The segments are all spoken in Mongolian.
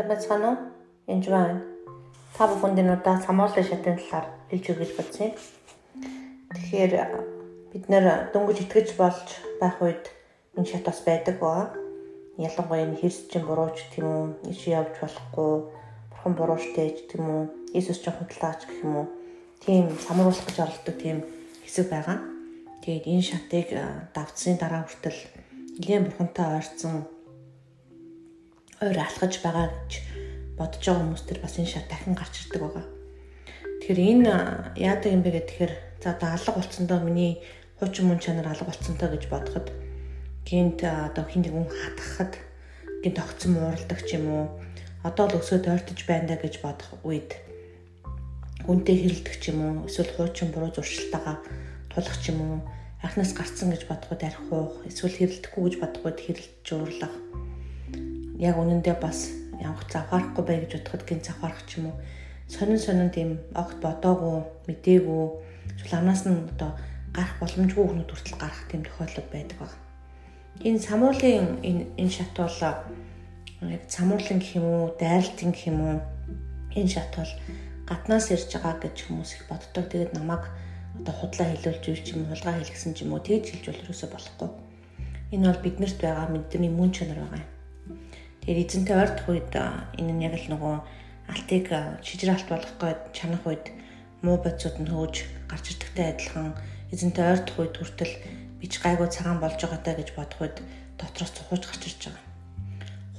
Сайн уу? Энд байна. Та бүхэнд энэ удаа самуулын шатын талаар хэлж өгөх бодсон юм. Тэгэхээр бид нэр дөнгөж итгэж болж байх үед энэ шат бас байдаг ба. Ялангуяа энэ хэрс чинь бурууч юм уу? Иш явж болохгүй, бурхан бурууштэй гэх юм уу? Иесус чинь худалдаач гэх юм уу? Тийм самруулах гэж оролдог тийм хэсэг байгаа. Тэгээд энэ шатыг давцсны дараа хүртэл нэгэн бурхантай ойрцсон ойр алхаж байгаа гэж бодож байгаа хүмүүс төр бас энэ шат дахин гарч ирдэг байгаа. Тэгэхээр энэ яадаг юм бэ гэхээр за одоо алга болцсондоо миний хуучин мөн чанар алга болцсонтой гэж бодоход гинт одоо хин нэгэн хатгахад гинт тогтсон ууралдаг ч юм уу одоо л өсөөд ойртож байна да гэж бодох үед үнтэй хэрэлдэг ч юм уу эсвэл хуучин буруу зуршилтаагаа тулах ч юм уу анхнаас гарцсан гэж бодоход арх уух эсвэл хэрэлдэхгүй гэж бодоход хэрэлдэж уурлах яг үнэндээ бас явах завхаарахгүй бай гэж бодоход гин завхаарах ч юм уу сонин сонин тийм огт бодоогүй мдээгүй эсвэл амнаас нь одоо гарах боломжгүй хүмүүс хүртэл гарах тийм тохиолдол байдаг баг. Энэ самуулын энэ энэ шат бол яг самуулын гэх юм уу дайралтын гэх юм уу энэ шат бол гаднаас ирж байгаа гэж хүмүүс их боддог. Тэгээд намайг одоо худлаа хэлүүлж юу ч юм хулгай хэлгсэн ч юм уу тэгж хэлж бол ерөөсөй болохгүй. Энэ бол биднэрт байгаа мэдрэний мөн чанар байгаа юм Тэгэхээр эзэнтэй ойртох үед энэ нь яг л нөгөө алтыг шижир алт болгох гээд чанах үед муу бодисууд нь хөөж гарч ирдэгтэй адилхан эзэнтэй ойртох үед хүртэл бич гайгүй цагаан болж байгаатай гэж бодох үед дотроос цухууж гарч ирж байгаа.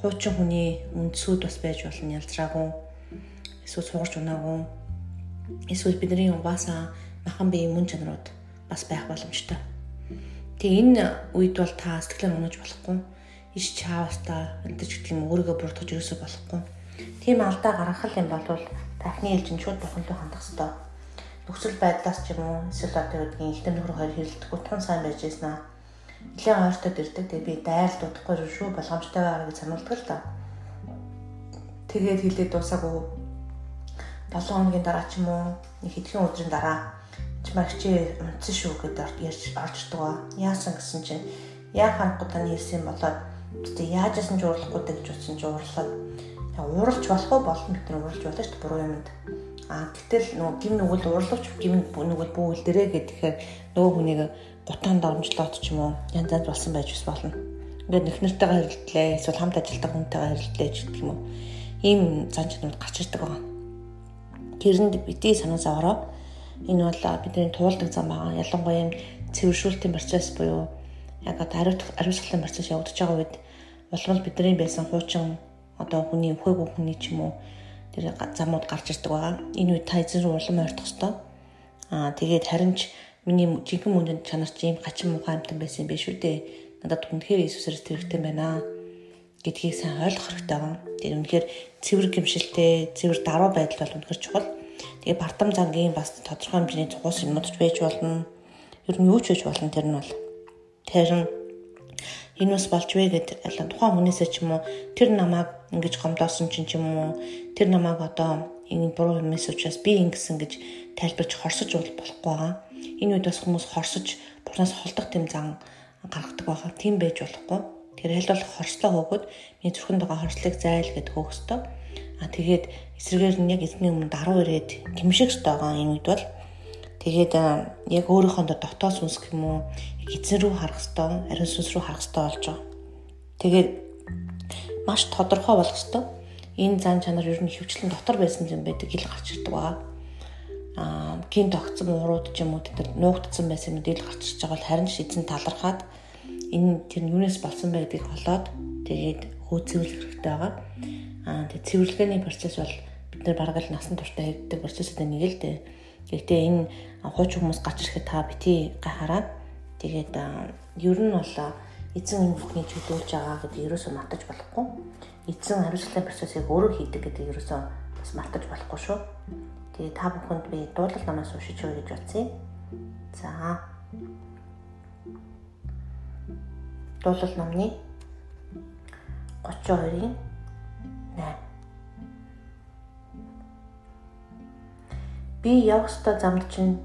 Хуучин хүний үндсүүд бас байж болно ялзраагүй. Эсвэл суугарч унаагүй. Эсвэл бидний угаасаа махан биеийн мөн чанарууд бас байх боломжтой. Тэгээ энэ үед бол та сэтгэлээр унаж болохгүй иш чаавстаа энэ ч гэдэг юм өөрийгөө бурдгаж ерөөсө болохгүй. Тийм алдаа гаргах юм бол тахны ээлжин шууд бурхантай хандах хэрэгтэй. Нөхцөл байдлаас ч юм уу эсвэл одоо гэдгийг ихтэй нөхөр хоёр хэрэлдэхгүй тун сайн байж яснаа. Нилээн ойртод ирдэг. Тэгээ би дайрал дутахгүй шүү болгоомжтой байгаа гэж сануулдаг л да. Тэгээд хилээд дуусаагүй 7 хоногийн дараа ч юм уу нэг хэдхэн өдрийн дараа чимагчи унтсан шүү гэдээ ярьж орж ирдэг. Яасан гэсэн чинь яа ханахгүй таны хэлсэн болоод тэгээ яажсэн ч уурлахгүй гэж утсан ч уурлаад ууралж болох уу болно гэдэг нь ууралж болно шүү дээ буруу юмд. А гэтэл нөгөө гим нүгэл уурлавч гим нүгэл бүүл дээрээ гэхээр нөгөө хүнийг гутаанд оромжлоод ч юм уу янз янз болсон байж бас болно. Ингээд нөхнөртэйгээ хэрэлдлээ эсвэл хамт ажилладаг хүнтэйгээ хэрэлдлээ ч гэх юм уу. Ийм зан чанарууд гарч ирдэг байгаа. Тэрэнд бити санаа зовроо энэ бол бидний туулдаг зам байгаа. Ялангуяа юм цэвэршүүлтийн процесс буюу яг одоо ариусгалын процесс явагдаж байгаа үед болвол бидний байсан хуучин одоо хүний өхөөгүй хүний ч юм уу тэр замууд гарч ирдэг байгаа. Энэ үед та эзэн рүү улам ойртох ёстой. Аа тэгээд харин ч миний жинхэнэ мөндөнд чанар чи юм гачин муухай амтан байсан биш үү дээ. Надад үнэхээр Иесусээс тэрэгтэй байна гэдгийг сайн ойлгох хэрэгтэй байна. Тэр үнэхээр цэвэр гимшилтэй, цэвэр даруй байдал бол үнэхээр чухал. Тэгээ бардам зангийн бас тодорхой хэмжээний цугуус юмуд ч байж болно. Ер нь юу ч байж болно тэр нь бол Тэрэн энэ бас болж вэ гэд тухайн хүнээсээ ч юм уу тэр намайг ингэж гомдоосон чинь ч юм уу тэр намайг одоо энэ буруу юмээс учраас би ингэсэн гэж тайлбарч хорсож болохгүй байгаа. Энэ үед бас хүмүүс хорсож буранаас холдох тэм зан гаргадаг байгаа. Тийм байж болохгүй. Тэр хэл бол хорслоо хөөгд миний зүрхэнд байгаа хорслыг зайл гэд хөөх ёстой. А тэгээд эсрэгээр нь яг эзний өмнө даруй ирээд гимших байгаа энэ үед бол Тэгээд яг өөрийнхөө дотоод сүнс юм уу эзэн рүү харах хэвээр ариун сүнс рүү харах хэвээр болж байгаа. Тэгээд маш тодорхой болох хэвээр энэ зан чанар ер нь хөвчлэн дотор байсан юм байдаг ил гарч ирдэг байгаа. Аа гин тогтсон урууд ч юм уу тэр нуугдсан байсан мэдээлэл гарч ирж байгаа бол харин эзэн талархаад энэ тэр юунаас болсон бэ гэдгийг олоод тэгээд хөөцөвлөх хэрэгтэй байгаа. Аа тэгээд цэвэрлэгээний процесс бол бид нар бараг л насан туршдаа хийдэг процесстэй нэг л дээ Гэхдээ энэ хуучин хүмүүс гарч ирэхэд та бити гахараад тэгээд ер нь бол эзэн энэ бүхний чөлөөлж байгаа гэдэг ерөөсөө мартаж болохгүй. Эзэн хариуцлагын процессыг өөрөө хийдэг гэдэг ерөөсөө бас мартаж болохгүй шүү. Тэгээд та бүхэнд би дуулал намаас уншиж өгье гэж бодсон. За. Дуулал номны 32-ийн 8 Би явах ёстой замд чинь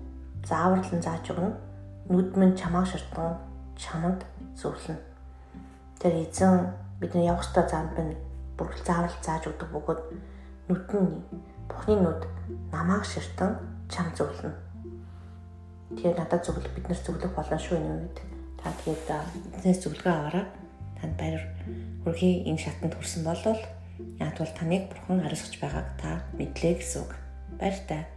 зааварлан зааж өгнө. Нүд минь чамаа ширтган чамд зөвлөнө. Тэр эзэн бидний явах ёстой замд минь бүр заавал зааж өгдөг бөгөөд нүд нь Бурхны нүд намааг ширтэн чам зөвлөнө. Тэгэхээр надад зөвлөх бид нар зөвлөх болно шүү энэ үед. Та тэгээд эзнээс зөвлөгөө аваарай. Танд баяр хүргэе энэ шатанд хүрсэн болвол яг бол таныг Бурхан хариуцж байгааг та мэдлээ гэсэн үг. Баяр таа.